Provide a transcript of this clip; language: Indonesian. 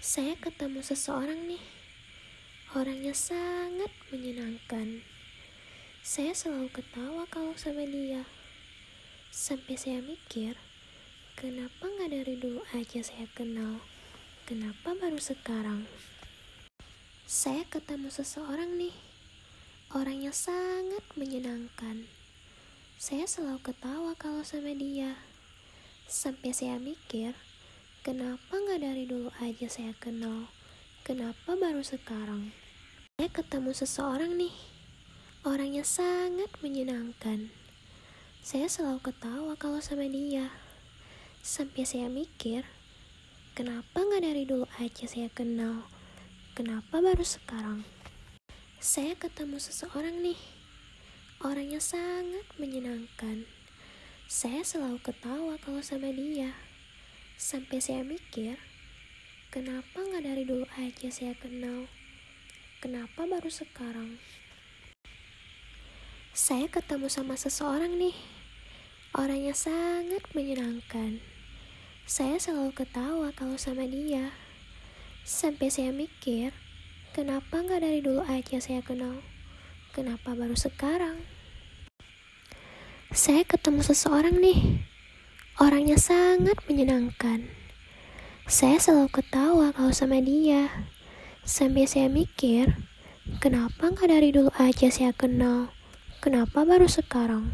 Saya ketemu seseorang nih, orangnya sangat menyenangkan. Saya selalu ketawa kalau sama dia. Sampai saya mikir, kenapa nggak dari dulu aja saya kenal? Kenapa baru sekarang? Saya ketemu seseorang nih, orangnya sangat menyenangkan. Saya selalu ketawa kalau sama dia. Sampai saya mikir, Kenapa nggak dari dulu aja saya kenal? Kenapa baru sekarang? Saya ketemu seseorang nih, orangnya sangat menyenangkan. Saya selalu ketawa kalau sama dia. Sampai saya mikir, kenapa nggak dari dulu aja saya kenal? Kenapa baru sekarang? Saya ketemu seseorang nih, orangnya sangat menyenangkan. Saya selalu ketawa kalau sama dia. Sampai saya mikir, kenapa nggak dari dulu aja saya kenal? Kenapa baru sekarang? Saya ketemu sama seseorang nih, orangnya sangat menyenangkan. Saya selalu ketawa kalau sama dia. Sampai saya mikir, kenapa nggak dari dulu aja saya kenal? Kenapa baru sekarang? Saya ketemu seseorang nih, Orangnya sangat menyenangkan. Saya selalu ketawa kalau sama dia. Sampai saya mikir, kenapa nggak dari dulu aja saya kenal? Kenapa baru sekarang?